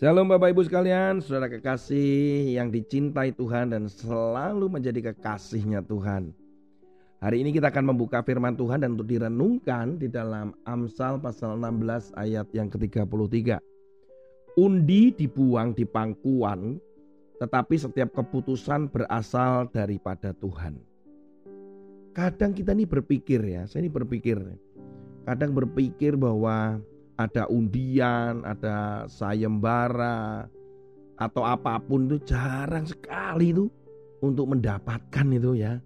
Shalom Bapak Ibu sekalian, saudara kekasih yang dicintai Tuhan dan selalu menjadi kekasihnya Tuhan. Hari ini kita akan membuka firman Tuhan dan untuk direnungkan di dalam Amsal pasal 16 ayat yang ke-33. Undi dibuang di pangkuan, tetapi setiap keputusan berasal daripada Tuhan. Kadang kita ini berpikir ya, saya ini berpikir. Kadang berpikir bahwa ada undian, ada sayembara, atau apa pun itu jarang sekali itu untuk mendapatkan itu ya.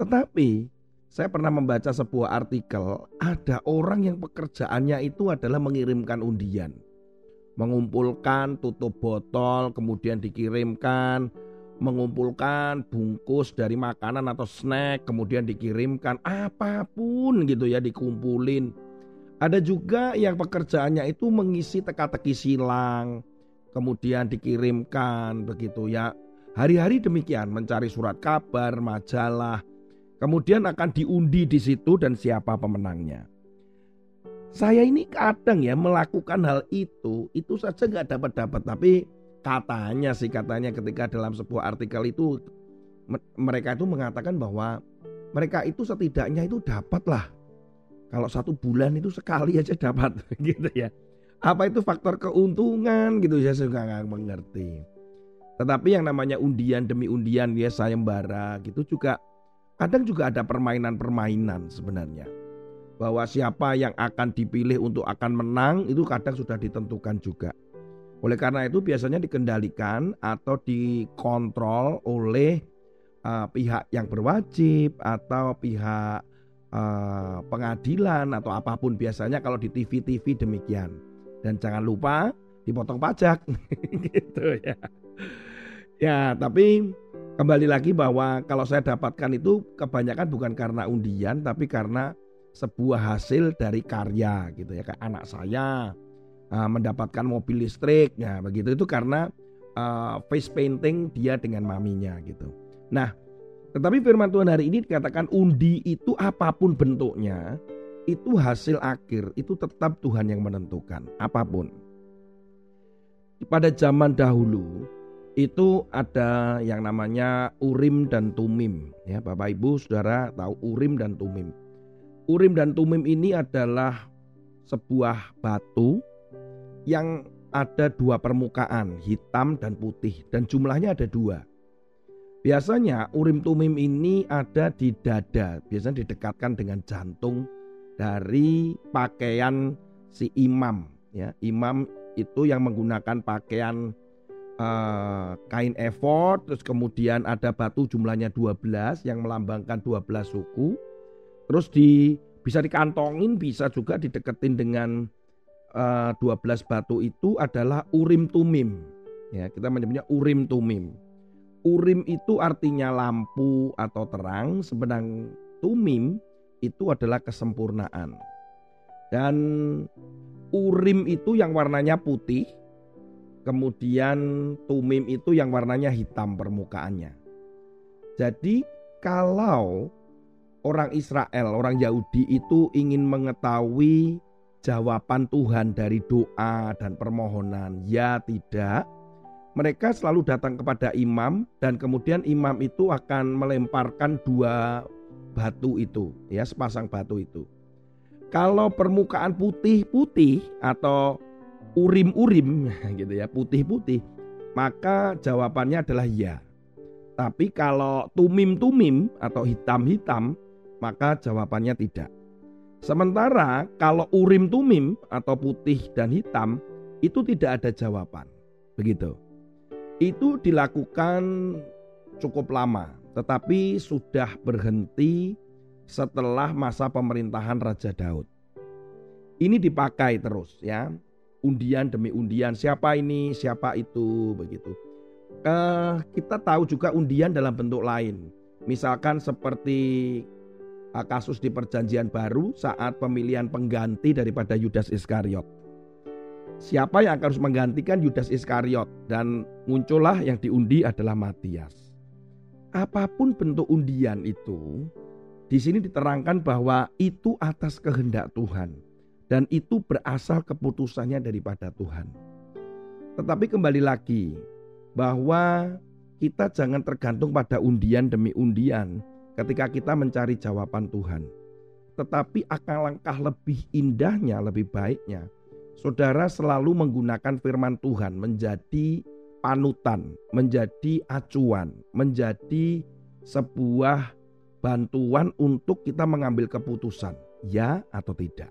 Tetapi saya pernah membaca sebuah artikel, ada orang yang pekerjaannya itu adalah mengirimkan undian. Mengumpulkan tutup botol, kemudian dikirimkan, mengumpulkan bungkus dari makanan atau snack, kemudian dikirimkan apa pun gitu ya, dikumpulin ada juga yang pekerjaannya itu mengisi teka-teki silang, kemudian dikirimkan begitu ya. Hari-hari demikian mencari surat kabar, majalah, kemudian akan diundi di situ dan siapa pemenangnya. Saya ini kadang ya melakukan hal itu, itu saja nggak dapat dapat, tapi katanya sih katanya ketika dalam sebuah artikel itu mereka itu mengatakan bahwa mereka itu setidaknya itu dapatlah kalau satu bulan itu sekali aja dapat gitu ya. Apa itu faktor keuntungan gitu ya saya nggak mengerti. Tetapi yang namanya undian demi undian ya sayembara gitu juga kadang juga ada permainan-permainan sebenarnya. Bahwa siapa yang akan dipilih untuk akan menang itu kadang sudah ditentukan juga. Oleh karena itu biasanya dikendalikan atau dikontrol oleh uh, pihak yang berwajib atau pihak uh, pengadilan atau apa pun biasanya kalau di TV-TV demikian. Dan jangan lupa dipotong pajak gitu ya. Ya, tapi kembali lagi bahwa kalau saya dapatkan itu kebanyakan bukan karena undian tapi karena sebuah hasil dari karya gitu ya kayak anak saya uh, mendapatkan mobil listrik ya begitu itu karena uh, face painting dia dengan maminya gitu. Nah, tetapi firman Tuhan hari ini dikatakan undi itu apa pun bentuknya, itu hasil akhir, itu tetap Tuhan yang menentukan, apa pun. Pada zaman dahulu itu ada yang namanya Urim dan Tumim. Ya, Bapak Ibu Saudara tahu Urim dan Tumim. Urim dan Tumim ini adalah sebuah batu yang ada dua permukaan, hitam dan putih, dan jumlahnya ada dua. Biasanya urim tumim ini ada di dada, biasanya didekatkan dengan jantung dari pakaian si imam. Ya, imam itu yang menggunakan pakaian uh, kain efod, terus kemudian ada batu jumlahnya 12 yang melambangkan 12 suku. Terus di bisa dikantongin, bisa juga dideketin dengan uh, eh, 12 batu itu adalah urim tumim. Ya, kita menyebutnya urim tumim. Urim itu artinya lampu atau terang, sedang tumim itu adalah kesempurnaan. Dan urim itu yang warnanya putih, kemudian tumim itu yang warnanya hitam permukaannya. Jadi kalau orang Israel, orang Yahudi itu ingin mengetahui jawaban Tuhan dari doa dan permohonan, ya tidak, mereka selalu datang kepada imam dan kemudian imam itu akan melemparkan dua batu itu, ya sepasang batu itu. Kalau permukaan putih-putih atau urim-urim gitu ya, putih-putih, maka jawabannya adalah ya. Tapi kalau tumim-tumim atau hitam-hitam, maka jawabannya tidak. Sementara kalau urim tumim atau putih dan hitam itu tidak ada jawaban. Begitu itu dilakukan cukup lama, tetapi sudah berhenti setelah masa pemerintahan Raja Daud. Ini dipakai terus ya, undian demi undian, siapa ini, siapa itu, begitu. Eh, kita tahu juga undian dalam bentuk lain, misalkan seperti eh, kasus di Perjanjian Baru saat pemilihan pengganti daripada Yudas Iskariot siapa yang akan harus menggantikan Yudas Iskariot dan muncullah yang diundi adalah Matias. Apa pun bentuk undian itu, di sini diterangkan bahwa itu atas kehendak Tuhan dan itu berasal keputusannya daripada Tuhan. Tetapi kembali lagi bahwa kita jangan tergantung pada undian demi undian ketika kita mencari jawaban Tuhan. Tetapi akan langkah lebih indahnya, lebih baiknya, saudara selalu menggunakan firman Tuhan menjadi panutan, menjadi acuan, menjadi sebuah bantuan untuk kita mengambil keputusan, ya atau tidak.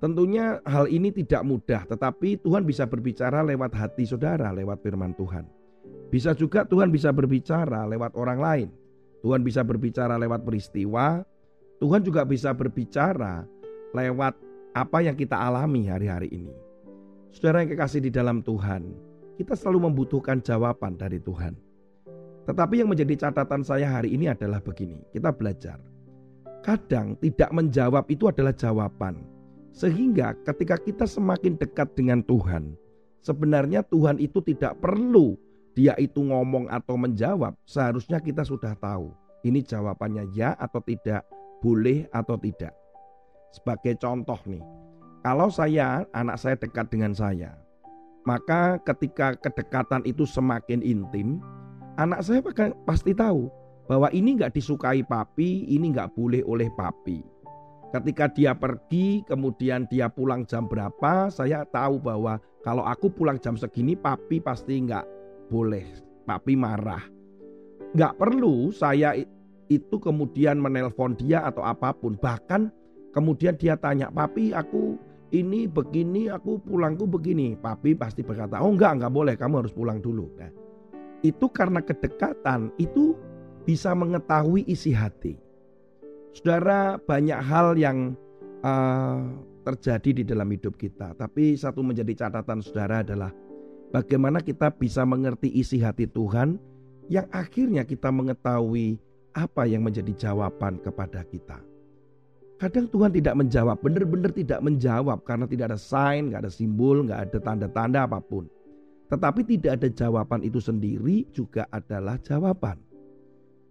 Tentunya hal ini tidak mudah, tetapi Tuhan bisa berbicara lewat hati saudara, lewat firman Tuhan. Bisa juga Tuhan bisa berbicara lewat orang lain. Tuhan bisa berbicara lewat peristiwa. Tuhan juga bisa berbicara lewat apa yang kita alami hari-hari ini. Saudara yang kekasih di dalam Tuhan, kita selalu membutuhkan jawaban dari Tuhan. Tetapi yang menjadi catatan saya hari ini adalah begini, kita belajar. Kadang tidak menjawab itu adalah jawaban. Sehingga ketika kita semakin dekat dengan Tuhan, sebenarnya Tuhan itu tidak perlu dia itu ngomong atau menjawab, seharusnya kita sudah tahu ini jawabannya ya atau tidak, boleh atau tidak. Sebagai contoh nih, kalau saya anak saya dekat dengan saya, maka ketika kedekatan itu semakin intim, anak saya pasti tahu bahwa ini nggak disukai papi, ini nggak boleh oleh papi. Ketika dia pergi, kemudian dia pulang jam berapa, saya tahu bahwa kalau aku pulang jam segini, papi pasti nggak boleh. Papi marah. Nggak perlu saya itu kemudian menelpon dia atau apa pun. Bahkan kemudian dia tanya, papi aku ini begini, aku pulangku begini. Papi pasti berkata, oh enggak, enggak boleh, kamu harus pulang dulu. Nah, itu karena kedekatan, itu bisa mengetahui isi hati. Saudara, banyak hal yang uh, terjadi di dalam hidup kita, tapi satu menjadi catatan saudara adalah bagaimana kita bisa mengerti isi hati Tuhan yang akhirnya kita mengetahui apa yang menjadi jawaban kepada kita. Kadang Tuhan tidak menjawab, benar-benar tidak menjawab karena tidak ada sign, nggak ada simbol, nggak ada tanda-tanda apa pun. Tetapi tidak ada jawaban itu sendiri juga adalah jawaban.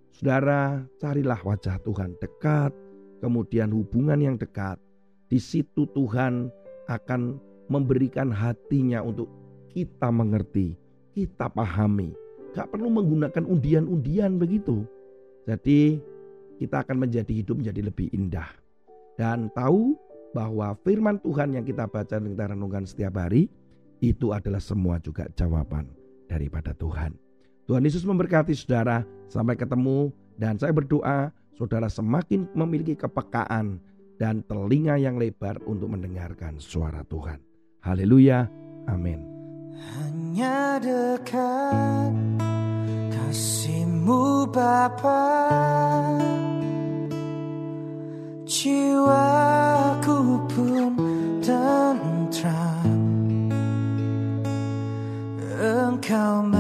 Saudara, carilah wajah Tuhan dekat, kemudian hubungan yang dekat. Di situ Tuhan akan memberikan hatinya untuk kita mengerti, kita pahami. Gak perlu menggunakan undian-undian begitu. Jadi kita akan menjadi hidup menjadi lebih indah. Dan tahu bahwa firman Tuhan yang kita baca dan kita renungkan setiap hari itu adalah semua juga jawaban daripada Tuhan. Tuhan Yesus memberkati saudara. Sampai ketemu dan saya berdoa saudara semakin memiliki kepekaan dan telinga yang lebar untuk mendengarkan suara Tuhan. Haleluya. Amin. Hanya dekat kasihmu Bapa Jiwaku pun tentram Engkau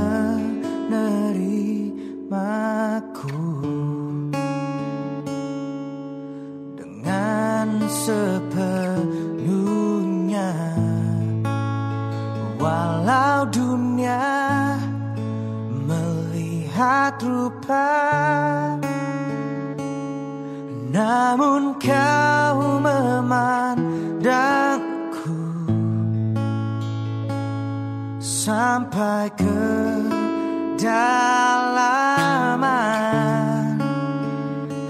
memandangku Sampai ke dalaman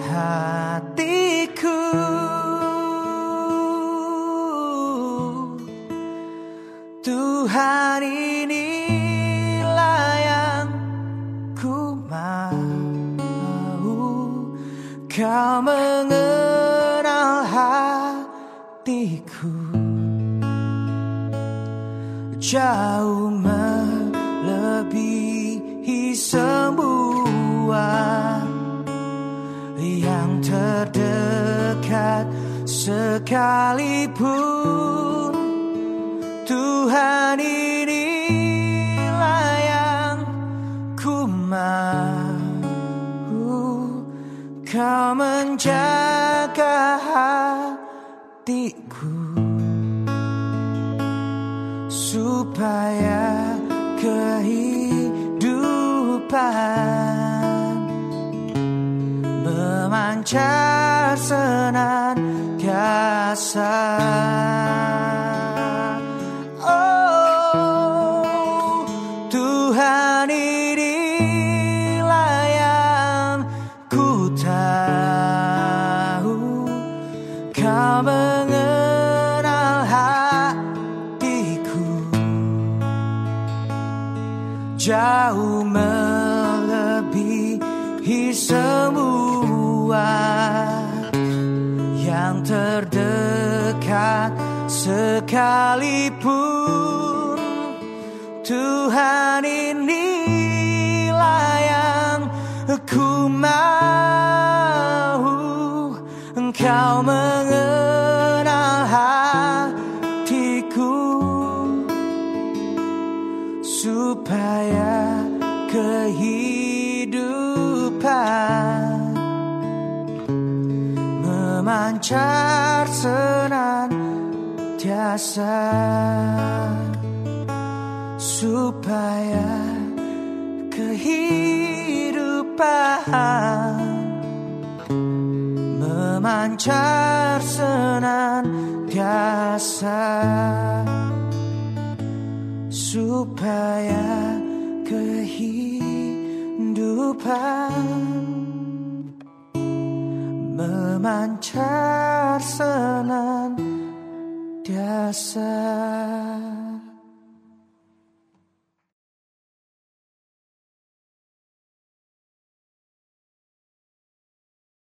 hatiku. Tuhan inilah yang ku mau. Kau mengenal hatiku Jauh melebihi semua Yang terdekat sekalipun. Tuhan inilah yang ku mau Kau menjaga hatiku Raya kehidupan memancar senantiasa. Oh Tuhan inilah yang ku tahu kau mengerti. jauh melebihi semua yang terdekat sekalipun. Tuhan ini memancar senantiasa supaya kehidupan memancar senantiasa supaya kehidupan 너만 잘 써난 대사